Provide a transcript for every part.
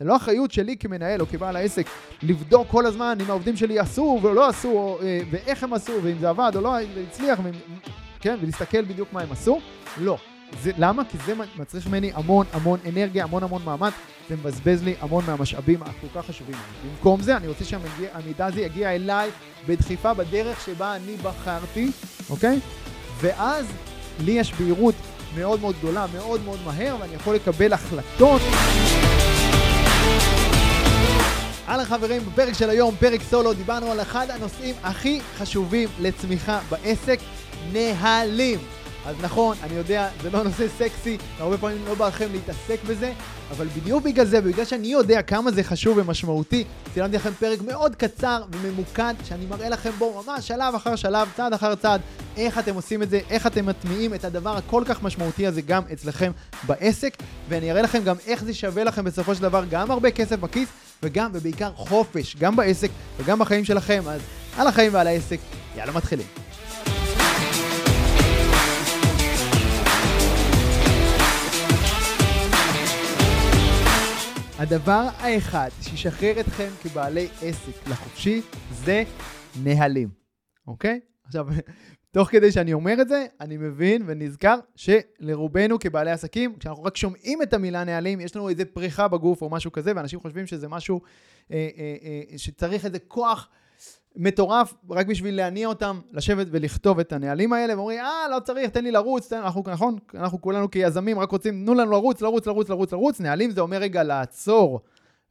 זה לא אחריות שלי כמנהל או כבעל העסק לבדוק כל הזמן אם העובדים שלי עשו ולא עשו, או, אה, ואיך הם עשו, ואם זה עבד או לא הצליח, כן, ולהסתכל בדיוק מה הם עשו. לא. זה, למה? כי זה מצריך ממני המון המון אנרגיה, המון המון מאמץ, זה מבזבז לי המון מהמשאבים הכל כך חשובים. במקום זה, אני רוצה שהמידע הזה יגיע אליי בדחיפה בדרך שבה אני בחרתי, אוקיי? ואז לי יש בהירות מאוד מאוד גדולה, מאוד מאוד מהר, ואני יכול לקבל החלטות. הלאה חברים, בפרק של היום, פרק סולו, דיברנו על אחד הנושאים הכי חשובים לצמיחה בעסק, נהלים. אז נכון, אני יודע, זה לא נושא סקסי, הרבה פעמים לא בא לכם להתעסק בזה, אבל בדיוק בגלל זה, בגלל שאני יודע כמה זה חשוב ומשמעותי, צילמתי לכם פרק מאוד קצר וממוקד, שאני מראה לכם בו ממש שלב אחר שלב, צעד אחר צעד, איך אתם עושים את זה, איך אתם מטמיעים את הדבר הכל כך משמעותי הזה גם אצלכם בעסק, ואני אראה לכם גם איך זה שווה לכם בסופו של דבר גם הרבה כסף בכיס, וגם ובעיקר חופש, גם בעסק וגם בחיים שלכם, אז על החיים ועל העסק, יאללה מתחילים. הדבר האחד שישחרר אתכם כבעלי עסק לחופשי זה נהלים, אוקיי? עכשיו, תוך כדי שאני אומר את זה, אני מבין ונזכר שלרובנו כבעלי עסקים, כשאנחנו רק שומעים את המילה נהלים, יש לנו איזה פריחה בגוף או משהו כזה, ואנשים חושבים שזה משהו אה, אה, אה, שצריך איזה כוח מטורף רק בשביל להניע אותם לשבת ולכתוב את הנהלים האלה, ואומרים, אה, לא צריך, תן לי לרוץ, תן, אנחנו, נכון, אנחנו כולנו כיזמים רק רוצים, תנו לנו לרוץ, לרוץ, לרוץ, לרוץ, לרוץ. נהלים זה אומר רגע לעצור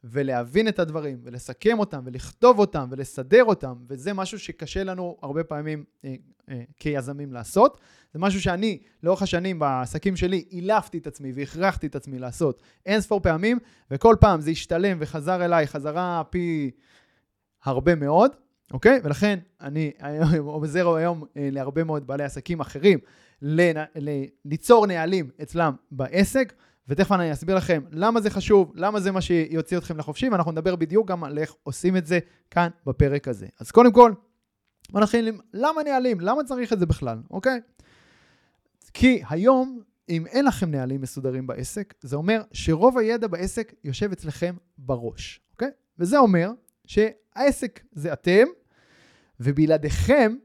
ולהבין את הדברים, ולסכם אותם, ולכתוב אותם, ולסדר אותם, וזה משהו שקשה לנו הרבה פעמים אה, אה, כיזמים לעשות. זה משהו שאני, לאורך השנים בעסקים שלי, אילפתי את עצמי והכרחתי את עצמי לעשות אין ספור פעמים, וכל פעם זה השתלם וחזר אליי חזרה פי הרבה מאוד. אוקיי? ולכן אני עוזר היום אה, להרבה מאוד בעלי עסקים אחרים ליצור נהלים אצלם בעסק, ותכף אני אסביר לכם למה זה חשוב, למה זה מה שיוציא אתכם לחופשי, ואנחנו נדבר בדיוק גם על איך עושים את זה כאן בפרק הזה. אז קודם כל, בוא נתחיל עם למה נהלים? למה צריך את זה בכלל, אוקיי? כי היום, אם אין לכם נהלים מסודרים בעסק, זה אומר שרוב הידע בעסק יושב אצלכם בראש, אוקיי? וזה אומר שהעסק זה אתם, ובלעדיכם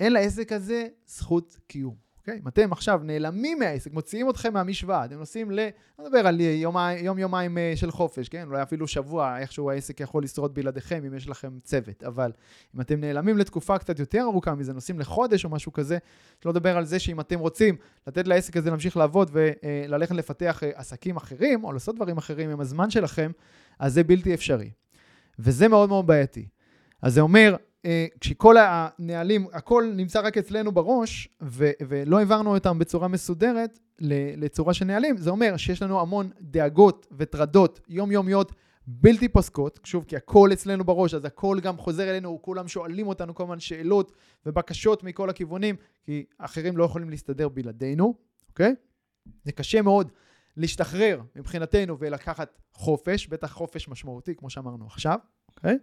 אין לעסק הזה זכות קיום. אוקיי? אם אתם עכשיו נעלמים מהעסק, מוציאים אתכם מהמשוואה, אתם נוסעים ל... אני מדבר על יום-יומיים אה, של חופש, כן? אולי אפילו שבוע, איכשהו העסק יכול לשרוד בלעדיכם אם יש לכם צוות. אבל אם אתם נעלמים לתקופה קצת יותר ארוכה מזה, נוסעים לחודש או משהו כזה, שלא לדבר על זה שאם אתם רוצים לתת לעסק הזה להמשיך לעבוד וללכת לפתח אה, עסקים אחרים, או לעשות דברים אחרים עם הזמן שלכם, אז זה בלתי אפשרי. וזה מאוד מאוד בעייתי. אז זה אומר, אה, כשכל הנהלים, הכל נמצא רק אצלנו בראש, ו- ולא העברנו אותם בצורה מסודרת לצורה של נהלים, זה אומר שיש לנו המון דאגות וטרדות יומיומיות בלתי פוסקות, שוב, כי הכל אצלנו בראש, אז הכל גם חוזר אלינו, כולם שואלים אותנו כל הזמן שאלות ובקשות מכל הכיוונים, כי אחרים לא יכולים להסתדר בלעדינו, אוקיי? זה קשה מאוד להשתחרר מבחינתנו ולקחת חופש, בטח חופש משמעותי, כמו שאמרנו עכשיו, אוקיי?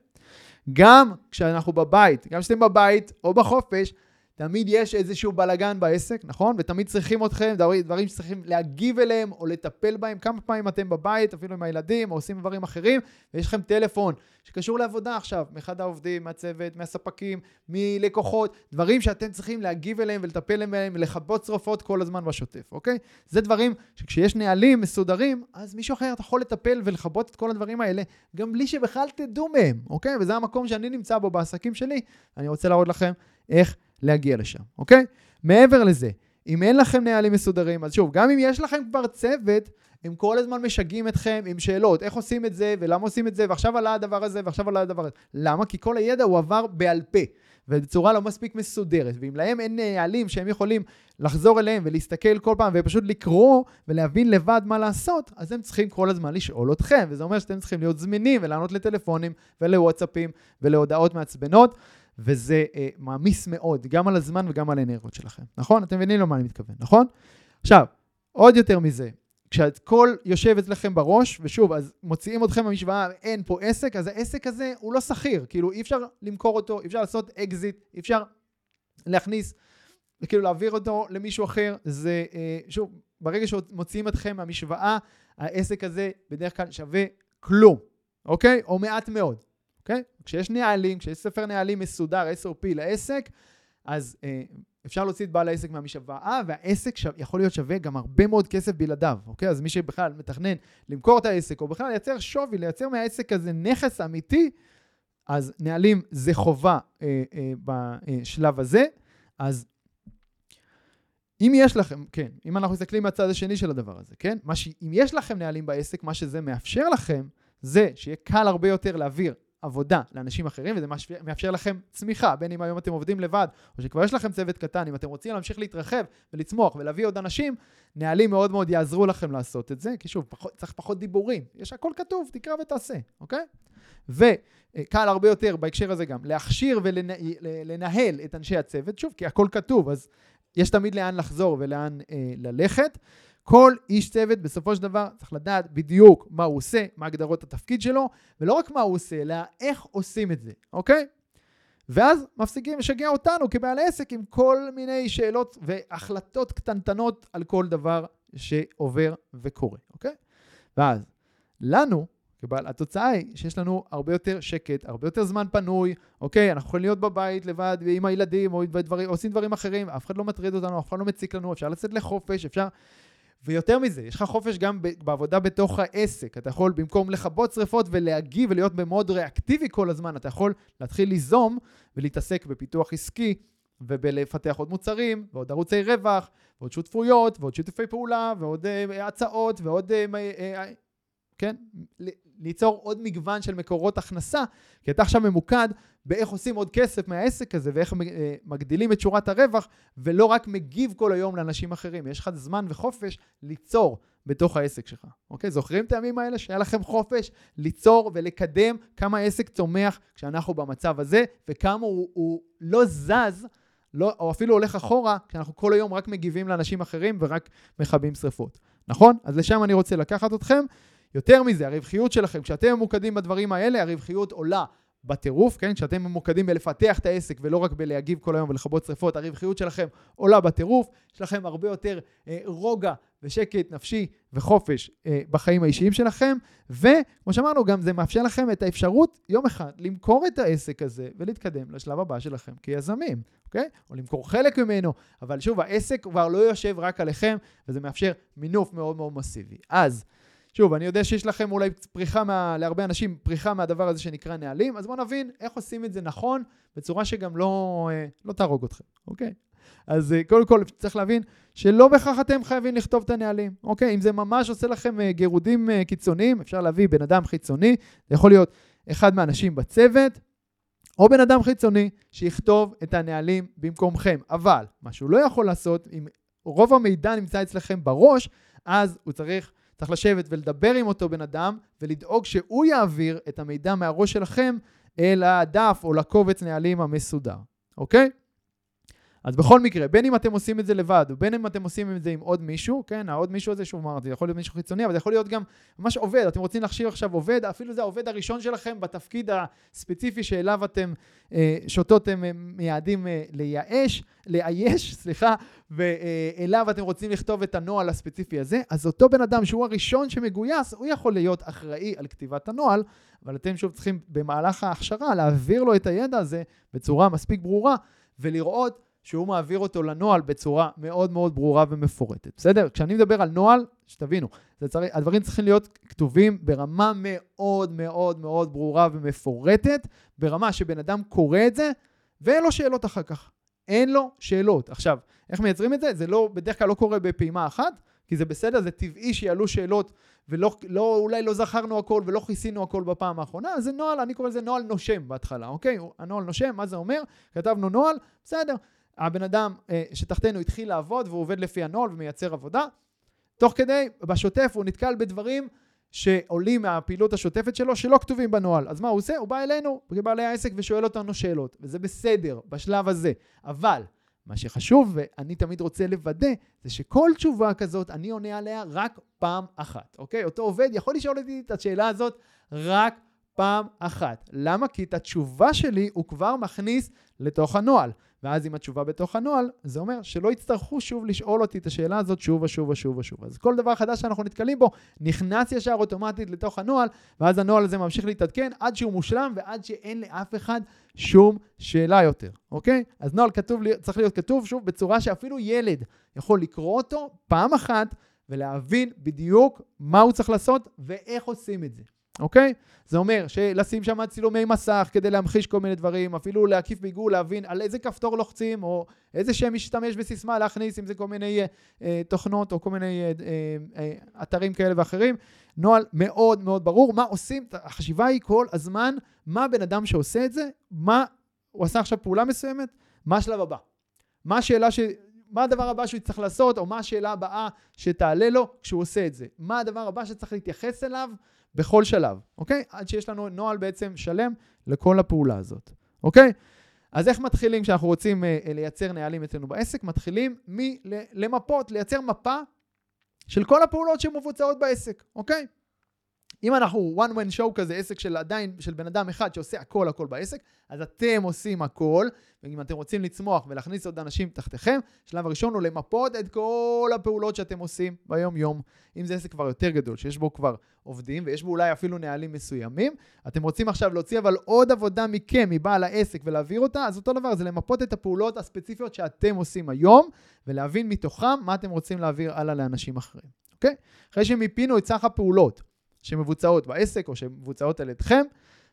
גם כשאנחנו בבית, גם כשאתם בבית או בחופש, תמיד יש איזשהו בלגן בעסק, נכון? ותמיד צריכים אתכם, דברים, שצריכים להגיב אליהם או לטפל בהם. כמה פעמים אתם בבית, אפילו עם הילדים, או עושים דברים אחרים, ויש לכם טלפון שקשור לעבודה עכשיו, מאחד העובדים, מהצוות, מהספקים, מלקוחות, דברים שאתם צריכים להגיב אליהם ולטפל בהם, ולכבות שרפות כל הזמן בשוטף, אוקיי? זה דברים שכשיש נהלים מסודרים, אז מישהו אחר יכול לטפל ולכבות את כל הדברים האלה, גם בלי שבכלל תדעו מהם, אוקיי? וזה המקום שאני נמצא בו בעסקים שלי. אני רוצה להראות לכם איך להגיע לשם, אוקיי? מעבר לזה, אם אין לכם נהלים מסודרים, אז שוב, גם אם יש לכם כבר צוות, הם כל הזמן משגעים אתכם עם שאלות, איך עושים את זה, ולמה עושים את זה, ועכשיו עלה הדבר הזה, ועכשיו עלה הדבר הזה. למה? כי כל הידע הוא עבר בעל פה, ובצורה לא מספיק מסודרת. ואם להם אין נהלים שהם יכולים לחזור אליהם ולהסתכל כל פעם, ופשוט לקרוא ולהבין לבד מה לעשות, אז הם צריכים כל הזמן לשאול אתכם, וזה אומר שאתם צריכים להיות זמינים ולענות לטלפונים ולוואטסאפים ולהודעות מעצבנות. וזה אה, מעמיס מאוד, גם על הזמן וגם על האנרגיות שלכם, נכון? אתם מבינים למה אני מתכוון, נכון? עכשיו, עוד יותר מזה, כשהכל יושב אצלכם בראש, ושוב, אז מוציאים אתכם במשוואה, אין פה עסק, אז העסק הזה הוא לא שכיר, כאילו אי אפשר למכור אותו, אי אפשר לעשות אקזיט, אי אפשר להכניס, כאילו להעביר אותו למישהו אחר, זה, אה, שוב, ברגע שמוציאים אתכם מהמשוואה, העסק הזה בדרך כלל שווה כלום, אוקיי? או מעט מאוד, אוקיי? כשיש נהלים, כשיש ספר נהלים מסודר, SOP לעסק, אז אה, אפשר להוציא את בעל העסק מהמשוואה, והעסק שו, יכול להיות שווה גם הרבה מאוד כסף בלעדיו, אוקיי? אז מי שבכלל מתכנן למכור את העסק, או בכלל לייצר שווי, לייצר מהעסק הזה נכס אמיתי, אז נהלים זה חובה אה, אה, בשלב הזה. אז אם יש לכם, כן, אם אנחנו מסתכלים מהצד השני של הדבר הזה, כן? ש, אם יש לכם נהלים בעסק, מה שזה מאפשר לכם, זה שיהיה קל הרבה יותר להעביר עבודה לאנשים אחרים, וזה מאפשר לכם צמיחה, בין אם היום אתם עובדים לבד, או שכבר יש לכם צוות קטן, אם אתם רוצים להמשיך להתרחב ולצמוח ולהביא עוד אנשים, נהלים מאוד מאוד יעזרו לכם לעשות את זה, כי שוב, פחות, צריך פחות דיבורים, יש הכל כתוב, תקרא ותעשה, אוקיי? וקל הרבה יותר בהקשר הזה גם להכשיר ולנהל את אנשי הצוות, שוב, כי הכל כתוב, אז יש תמיד לאן לחזור ולאן אה, ללכת. כל איש צוות בסופו של דבר צריך לדעת בדיוק מה הוא עושה, מה הגדרות התפקיד שלו, ולא רק מה הוא עושה, אלא איך עושים את זה, אוקיי? ואז מפסיקים לשגע אותנו כבעל עסק עם כל מיני שאלות והחלטות קטנטנות על כל דבר שעובר וקורה, אוקיי? ואז לנו, כבעל, התוצאה היא שיש לנו הרבה יותר שקט, הרבה יותר זמן פנוי, אוקיי? אנחנו יכולים להיות בבית לבד עם הילדים, או דברים, עושים דברים אחרים, אף אחד לא מטריד אותנו, אף אחד לא מציק לנו, אפשר לצאת לחופש, אפשר... ויותר מזה, יש לך חופש גם בעבודה בתוך העסק. אתה יכול במקום לכבות שריפות ולהגיב ולהיות במוד ריאקטיבי כל הזמן, אתה יכול להתחיל ליזום ולהתעסק בפיתוח עסקי ובלפתח עוד מוצרים ועוד ערוצי רווח ועוד שותפויות ועוד שיתופי פעולה ועוד uh, הצעות ועוד... Uh, uh, כן? ליצור עוד מגוון של מקורות הכנסה, כי אתה עכשיו ממוקד באיך עושים עוד כסף מהעסק הזה ואיך אה, מגדילים את שורת הרווח, ולא רק מגיב כל היום לאנשים אחרים. יש לך זמן וחופש ליצור בתוך העסק שלך, אוקיי? זוכרים את הימים האלה שהיה לכם חופש ליצור ולקדם כמה העסק צומח כשאנחנו במצב הזה, וכמה הוא, הוא לא זז, לא, או אפילו הולך אחורה, כשאנחנו כל היום רק מגיבים לאנשים אחרים ורק מכבים שרפות. נכון? אז לשם אני רוצה לקחת אתכם. יותר מזה, הרווחיות שלכם, כשאתם ממוקדים בדברים האלה, הרווחיות עולה בטירוף, כן? כשאתם ממוקדים בלפתח את העסק ולא רק בלהגיב כל היום ולכבות שרפות, הרווחיות שלכם עולה בטירוף, יש לכם הרבה יותר אה, רוגע ושקט נפשי וחופש אה, בחיים האישיים שלכם, וכמו שאמרנו, גם זה מאפשר לכם את האפשרות יום אחד למכור את העסק הזה ולהתקדם לשלב הבא שלכם כיזמים, אוקיי? או למכור חלק ממנו, אבל שוב, העסק כבר לא יושב רק עליכם, וזה מאפשר מינוף מאוד מאוד מסיבי. אז, שוב, אני יודע שיש לכם אולי פריחה, מה, להרבה אנשים, פריחה מהדבר הזה שנקרא נהלים, אז בואו נבין איך עושים את זה נכון, בצורה שגם לא, אה, לא תהרוג אתכם, אוקיי? אז אה, קודם כל צריך להבין שלא בהכרח אתם חייבים לכתוב את הנהלים, אוקיי? אם זה ממש עושה לכם אה, גירודים קיצוניים, אפשר להביא בן אדם חיצוני, זה יכול להיות אחד מהאנשים בצוות, או בן אדם חיצוני שיכתוב את הנהלים במקומכם. אבל מה שהוא לא יכול לעשות, אם רוב המידע נמצא אצלכם בראש, אז הוא צריך צריך לשבת ולדבר עם אותו בן אדם ולדאוג שהוא יעביר את המידע מהראש שלכם אל הדף או לקובץ נהלים המסודר, אוקיי? אז בכל מקרה, בין אם אתם עושים את זה לבד, ובין אם אתם עושים את זה עם עוד מישהו, כן, העוד מישהו הזה, שוב אמרתי, יכול להיות מישהו חיצוני, אבל זה יכול להיות גם ממש עובד, אתם רוצים להכשיר עכשיו עובד, אפילו זה העובד הראשון שלכם בתפקיד הספציפי שאליו אתם, אה, שאותו אתם אה, מייעדים אה, לייאש, לאייש, סליחה, ואליו אתם רוצים לכתוב את הנוהל הספציפי הזה, אז אותו בן אדם שהוא הראשון שמגויס, הוא יכול להיות אחראי על כתיבת הנוהל, אבל אתם שוב צריכים במהלך ההכשרה להעביר לו את הידע הזה בצורה מספיק ברורה, ולראות שהוא מעביר אותו לנוהל בצורה מאוד מאוד ברורה ומפורטת. בסדר? כשאני מדבר על נוהל, שתבינו, צריך, הדברים צריכים להיות כתובים ברמה מאוד מאוד מאוד ברורה ומפורטת, ברמה שבן אדם קורא את זה ואין לו שאלות אחר כך. אין לו שאלות. עכשיו, איך מייצרים את זה? זה לא, בדרך כלל לא קורה בפעימה אחת, כי זה בסדר, זה טבעי שיעלו שאלות, ואולי לא, לא זכרנו הכל ולא כיסינו הכל בפעם האחרונה, זה נוהל, אני קורא לזה נוהל נושם בהתחלה, אוקיי? הנוהל נושם, מה זה אומר? כתבנו נוהל, בסדר. הבן אדם אה, שתחתנו התחיל לעבוד והוא עובד לפי הנוהל ומייצר עבודה. תוך כדי, בשוטף הוא נתקל בדברים שעולים מהפעילות השוטפת שלו שלא כתובים בנוהל. אז מה הוא עושה? הוא בא אלינו, כבעלי העסק, ושואל אותנו שאלות, וזה בסדר בשלב הזה. אבל מה שחשוב, ואני תמיד רוצה לוודא, זה שכל תשובה כזאת, אני עונה עליה רק פעם אחת, אוקיי? אותו עובד יכול לשאול אותי את השאלה הזאת רק פעם אחת. למה? כי את התשובה שלי הוא כבר מכניס לתוך הנוהל. ואז עם התשובה בתוך הנוהל, זה אומר שלא יצטרכו שוב לשאול אותי את השאלה הזאת שוב ושוב ושוב ושוב. אז כל דבר חדש שאנחנו נתקלים בו, נכנס ישר אוטומטית לתוך הנוהל, ואז הנוהל הזה ממשיך להתעדכן עד שהוא מושלם ועד שאין לאף אחד שום שאלה יותר, אוקיי? אז נוהל כתוב, צריך להיות כתוב, שוב, בצורה שאפילו ילד יכול לקרוא אותו פעם אחת ולהבין בדיוק מה הוא צריך לעשות ואיך עושים את זה. אוקיי? זה אומר שלשים שם צילומי מסך כדי להמחיש כל מיני דברים, אפילו להקיף בעיגול, להבין על איזה כפתור לוחצים, או איזה שם משתמש בסיסמה להכניס, אם זה כל מיני אה, אה, תוכנות או כל מיני אה, אה, אה, אתרים כאלה ואחרים. נוהל מאוד מאוד ברור מה עושים, החשיבה היא כל הזמן, מה בן אדם שעושה את זה, מה, הוא עשה עכשיו פעולה מסוימת, מה השלב הבא? מה השאלה ש... מה הדבר הבא שהוא יצטרך לעשות, או מה השאלה הבאה שתעלה לו כשהוא עושה את זה? מה הדבר הבא שצריך להתייחס אליו בכל שלב, אוקיי? עד שיש לנו נוהל בעצם שלם לכל הפעולה הזאת, אוקיי? אז איך מתחילים כשאנחנו רוצים אה, לייצר נהלים אצלנו בעסק? מתחילים מלמפות, לייצר מפה של כל הפעולות שמבוצעות בעסק, אוקיי? אם אנחנו one man show כזה, עסק של עדיין, של בן אדם אחד שעושה הכל הכל בעסק, אז אתם עושים הכל, ואם אתם רוצים לצמוח ולהכניס עוד אנשים תחתיכם, השלב הראשון הוא למפות את כל הפעולות שאתם עושים ביום-יום. אם זה עסק כבר יותר גדול, שיש בו כבר עובדים, ויש בו אולי אפילו נהלים מסוימים, אתם רוצים עכשיו להוציא אבל עוד עבודה מכם, מבעל העסק, ולהעביר אותה, אז אותו דבר, זה למפות את הפעולות הספציפיות שאתם עושים היום, ולהבין מתוכם מה אתם רוצים להעביר הלאה לאנשים אחרים, אוקיי? אחרי שמיפינו את סך הפעולות, שמבוצעות בעסק או שמבוצעות על ידכם,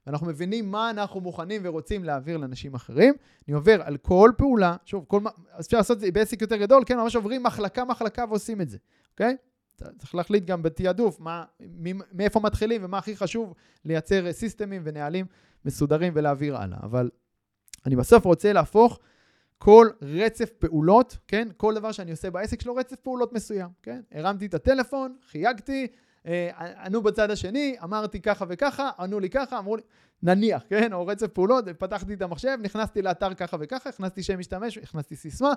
ואנחנו מבינים מה אנחנו מוכנים ורוצים להעביר לאנשים אחרים. אני עובר על כל פעולה, שוב, כל, אז אפשר לעשות את זה בעסק יותר גדול, כן, ממש עוברים מחלקה-מחלקה ועושים את זה, אוקיי? צריך להחליט גם בתעדוף מה, מאיפה מתחילים ומה הכי חשוב לייצר סיסטמים ונהלים מסודרים ולהעביר הלאה. אבל אני בסוף רוצה להפוך כל רצף פעולות, כן? כל דבר שאני עושה בעסק שלו רצף פעולות מסוים, כן? הרמתי את הטלפון, חייגתי, ענו בצד השני, אמרתי ככה וככה, ענו לי ככה, אמרו לי, נניח, כן, או רצף פעולות, פתחתי את המחשב, נכנסתי לאתר ככה וככה, הכנסתי שם משתמש, הכנסתי סיסמה,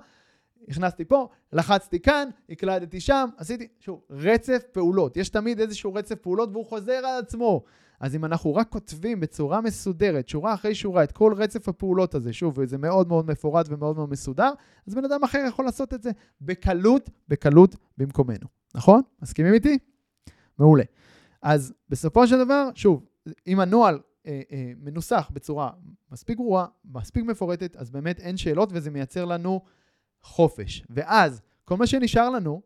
הכנסתי פה, לחצתי כאן, הקלדתי שם, עשיתי, שוב, רצף פעולות. יש תמיד איזשהו רצף פעולות והוא חוזר על עצמו. אז אם אנחנו רק כותבים בצורה מסודרת, שורה אחרי שורה, את כל רצף הפעולות הזה, שוב, וזה מאוד מאוד מפורט ומאוד מאוד מסודר, אז בן אדם אחר יכול לעשות את זה בקלות, בקלות במקומנו. נכון? מסכימים איתי? מעולה. אז בסופו של דבר, שוב, אם הנוהל אה, אה, מנוסח בצורה מספיק גרועה, מספיק מפורטת, אז באמת אין שאלות וזה מייצר לנו חופש. ואז כל מה שנשאר לנו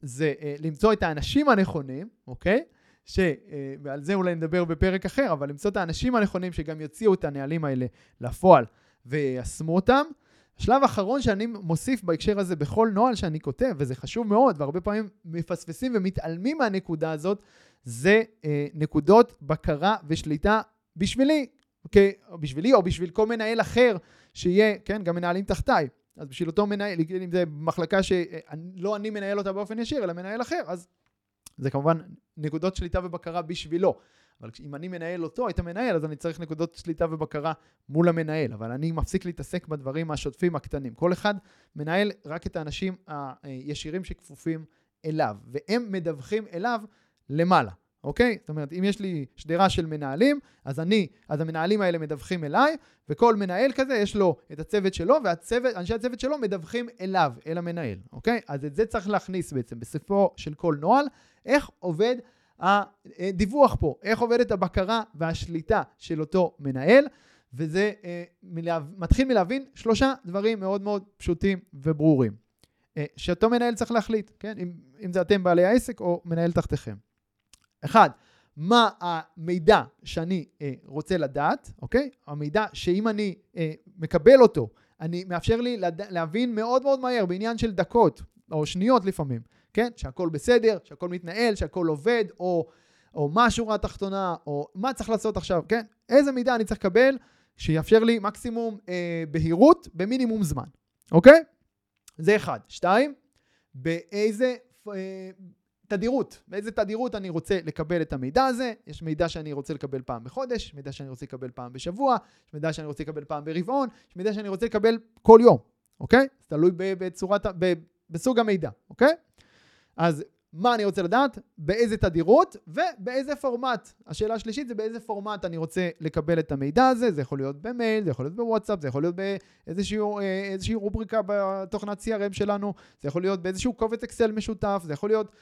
זה אה, למצוא את האנשים הנכונים, אוקיי? ש... אה, ועל זה אולי נדבר בפרק אחר, אבל למצוא את האנשים הנכונים שגם יוציאו את הנהלים האלה לפועל ויישמו אותם. השלב האחרון שאני מוסיף בהקשר הזה בכל נוהל שאני כותב, וזה חשוב מאוד, והרבה פעמים מפספסים ומתעלמים מהנקודה הזאת, זה אה, נקודות בקרה ושליטה בשבילי, אוקיי? או בשבילי או בשביל כל מנהל אחר שיהיה, כן, גם מנהלים תחתיי. אז בשביל אותו מנהל, אם זה מחלקה שלא אני מנהל אותה באופן ישיר, אלא מנהל אחר, אז זה כמובן נקודות שליטה ובקרה בשבילו. אבל אם אני מנהל אותו, את המנהל, אז אני צריך נקודות שליטה ובקרה מול המנהל. אבל אני מפסיק להתעסק בדברים השוטפים הקטנים. כל אחד מנהל רק את האנשים הישירים שכפופים אליו, והם מדווחים אליו למעלה. אוקיי? זאת אומרת, אם יש לי שדרה של מנהלים, אז אני, אז המנהלים האלה מדווחים אליי, וכל מנהל כזה יש לו את הצוות שלו, ואנשי הצוות שלו מדווחים אליו, אל המנהל, אוקיי? אז את זה צריך להכניס בעצם בסופו של כל נוהל, איך עובד הדיווח פה, איך עובדת הבקרה והשליטה של אותו מנהל, וזה אה, מתחיל מלהבין שלושה דברים מאוד מאוד פשוטים וברורים. אה, שאותו מנהל צריך להחליט, כן? אם, אם זה אתם בעלי העסק או מנהל תחתיכם. אחד, מה המידע שאני אה, רוצה לדעת, אוקיי? המידע שאם אני אה, מקבל אותו, אני מאפשר לי לד... להבין מאוד מאוד מהר, בעניין של דקות או שניות לפעמים, כן? שהכל בסדר, שהכל מתנהל, שהכל עובד, או, או מה השורה התחתונה, או מה צריך לעשות עכשיו, כן? איזה מידע אני צריך לקבל שיאפשר לי מקסימום אה, בהירות במינימום זמן, אוקיי? זה אחד. שתיים, באיזה... אה, תדירות, באיזה תדירות אני רוצה לקבל את המידע הזה. יש מידע שאני רוצה לקבל פעם בחודש, יש מידע שאני רוצה לקבל פעם בשבוע, יש מידע שאני רוצה לקבל פעם ברבעון, יש מידע שאני רוצה לקבל כל יום, אוקיי? תלוי בצורת, בסוג המידע, אוקיי? אז מה אני רוצה לדעת, באיזה תדירות ובאיזה פורמט. השאלה השלישית זה באיזה פורמט אני רוצה לקבל את המידע הזה, זה יכול להיות במייל, זה יכול להיות בוואטסאפ, זה יכול להיות באיזושהי רובריקה בתוכנת CRM שלנו, זה יכול להיות באיזשהו קובץ אקסל משותף, זה יכול להיות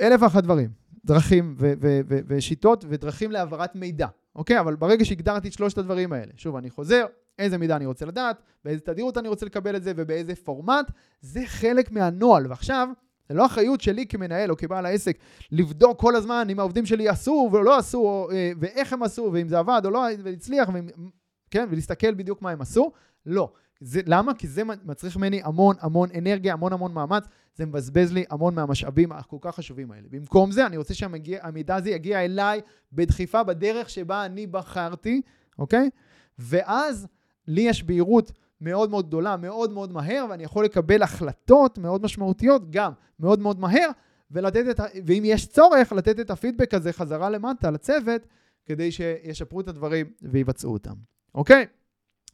אלף ואחת דברים, דרכים ו- ו- ו- ושיטות ודרכים להעברת מידע, אוקיי? אבל ברגע שהגדרתי את שלושת הדברים האלה, שוב, אני חוזר, איזה מידע אני רוצה לדעת, באיזה תדירות אני רוצה לקבל את זה ובאיזה פורמט, זה חלק מהנוהל. ועכשיו, זה לא אחריות שלי כמנהל או כבעל העסק לבדוק כל הזמן אם העובדים שלי עשו ולא עשו, אה, ואיך הם עשו, ואם זה עבד או לא והצליח, ואם, כן, ולהסתכל בדיוק מה הם עשו. לא. זה, למה? כי זה מצריך ממני המון המון אנרגיה, המון המון מאמץ, זה מבזבז לי המון מהמשאבים הכל כך חשובים האלה. במקום זה, אני רוצה שהמידע הזה יגיע אליי בדחיפה בדרך שבה אני בחרתי, אוקיי? ואז לי יש בהירות מאוד מאוד גדולה, מאוד מאוד מהר, ואני יכול לקבל החלטות מאוד משמעותיות גם מאוד מאוד מהר, ולתת את, ואם יש צורך, לתת את הפידבק הזה חזרה למטה לצוות, כדי שישפרו את הדברים ויבצעו אותם. אוקיי?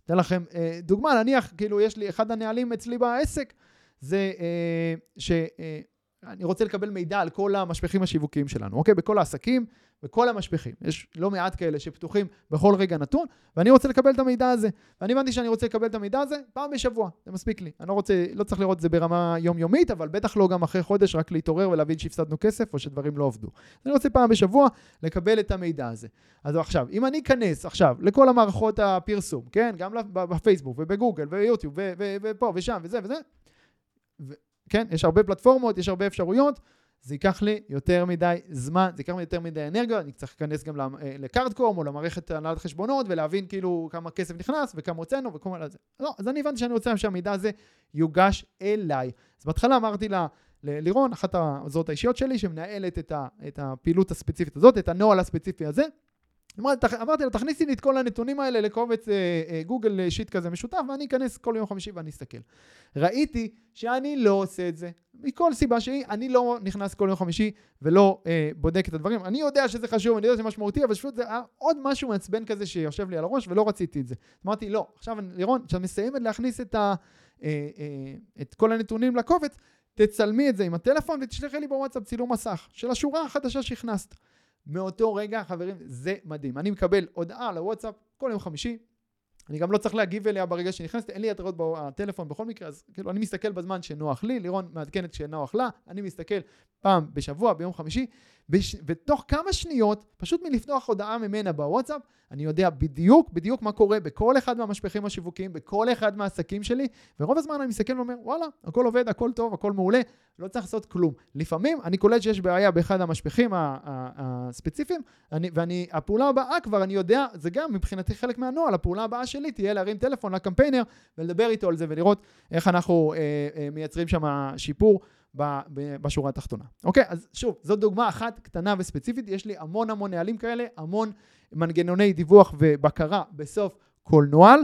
אתן לכם אה, דוגמה, נניח, כאילו, יש לי, אחד הנהלים אצלי בעסק, זה אה, ש... אה, אני רוצה לקבל מידע על כל המשפחים השיווקיים שלנו, אוקיי? בכל העסקים, בכל המשפחים. יש לא מעט כאלה שפתוחים בכל רגע נתון, ואני רוצה לקבל את המידע הזה. ואני הבנתי שאני רוצה לקבל את המידע הזה פעם בשבוע, זה מספיק לי. אני לא רוצה, לא צריך לראות את זה ברמה יומיומית, אבל בטח לא גם אחרי חודש רק להתעורר ולהבין שהפסדנו כסף או שדברים לא עובדו. אני רוצה פעם בשבוע לקבל את המידע הזה. אז עכשיו, אם אני אכנס עכשיו לכל המערכות הפרסום, כן? גם בפייסבוק ובגוגל ויוטיוב ופה ושם וזה וזה, כן? יש הרבה פלטפורמות, יש הרבה אפשרויות, זה ייקח לי יותר מדי זמן, זה ייקח לי יותר מדי אנרגיה, אני צריך להיכנס גם אה, לקארדקום או למערכת הנהלת חשבונות ולהבין כאילו כמה כסף נכנס וכמה הוצאנו וכל מיני... לא, אז אני הבנתי שאני רוצה שהמידע הזה יוגש אליי. אז בהתחלה אמרתי לה, ללירון, אחת העוזרות האישיות שלי, שמנהלת את, ה, את הפעילות הספציפית הזאת, את הנוהל הספציפי הזה, אמרתי לו, תכניסי לי את כל הנתונים האלה לקובץ אה, אה, גוגל אה, שיט כזה משותף, ואני אכנס כל יום חמישי ואני אסתכל. ראיתי שאני לא עושה את זה, מכל סיבה שהיא, אני לא נכנס כל יום חמישי ולא אה, בודק את הדברים. אני יודע שזה חשוב, אני יודע שזה משמעותי, אבל פשוט זה היה עוד משהו מעצבן כזה שיושב לי על הראש, ולא רציתי את זה. אמרתי, לא, עכשיו, לירון, כשאת מסיימת להכניס את, ה, אה, אה, את כל הנתונים לקובץ, תצלמי את זה עם הטלפון ותשלחי לי בוואטסאפ צילום מסך של השורה החדשה שהכנסת. מאותו רגע, חברים, זה מדהים. אני מקבל הודעה לוואטסאפ כל יום חמישי, אני גם לא צריך להגיב אליה ברגע שנכנסתי, אין לי התראות בטלפון בכל מקרה, אז כאילו אני מסתכל בזמן שנוח לי, לירון מעדכנת כשנוח לה, אני מסתכל פעם בשבוע, ביום חמישי, בש... ותוך כמה שניות, פשוט מלפתוח הודעה ממנה בוואטסאפ, אני יודע בדיוק, בדיוק מה קורה בכל אחד מהמשפחים השיווקיים, בכל אחד מהעסקים שלי, ורוב הזמן אני מסתכל ואומר, וואלה, הכל עובד, הכל טוב, הכל מעולה, לא צריך לעשות כלום. לפעמים אני קולט שיש בעיה באחד המשפחים הספציפיים, אני, ואני, הפעולה הבאה כבר, אני יודע, זה גם מבחינתי חלק מהנוהל, הפעולה הבאה תהיה להרים טלפון לקמפיינר ולדבר איתו על זה ולראות איך אנחנו אה, אה, מייצרים שם שיפור. בשורה התחתונה. אוקיי, אז שוב, זאת דוגמה אחת קטנה וספציפית, יש לי המון המון נהלים כאלה, המון מנגנוני דיווח ובקרה בסוף כל נוהל.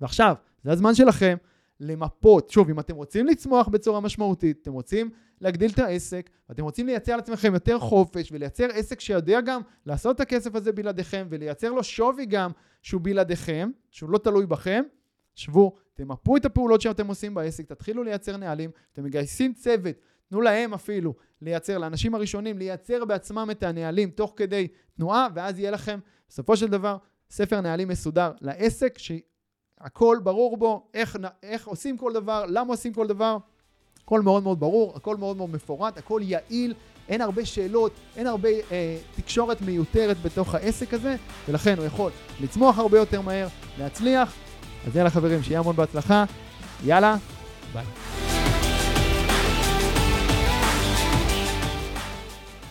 ועכשיו, זה הזמן שלכם למפות. שוב, אם אתם רוצים לצמוח בצורה משמעותית, אתם רוצים להגדיל את העסק, ואתם רוצים לייצר לעצמכם יותר חופש ולייצר עסק שיודע גם לעשות את הכסף הזה בלעדיכם ולייצר לו שווי גם שהוא בלעדיכם, שהוא לא תלוי בכם, שבו, תמפו את הפעולות שאתם עושים בעסק, תתחילו לייצר נהלים, אתם מגייסים צוות, תנו להם אפילו לייצר, לאנשים הראשונים, לייצר בעצמם את הנהלים תוך כדי תנועה, ואז יהיה לכם בסופו של דבר ספר נהלים מסודר לעסק, שהכל ברור בו, איך, איך עושים כל דבר, למה עושים כל דבר, הכל מאוד מאוד ברור, הכל מאוד מאוד מפורט, הכל יעיל, אין הרבה שאלות, אין הרבה אה, תקשורת מיותרת בתוך העסק הזה, ולכן הוא יכול לצמוח הרבה יותר מהר, להצליח, אז יאללה חברים, שיהיה המון בהצלחה. יאללה, ביי.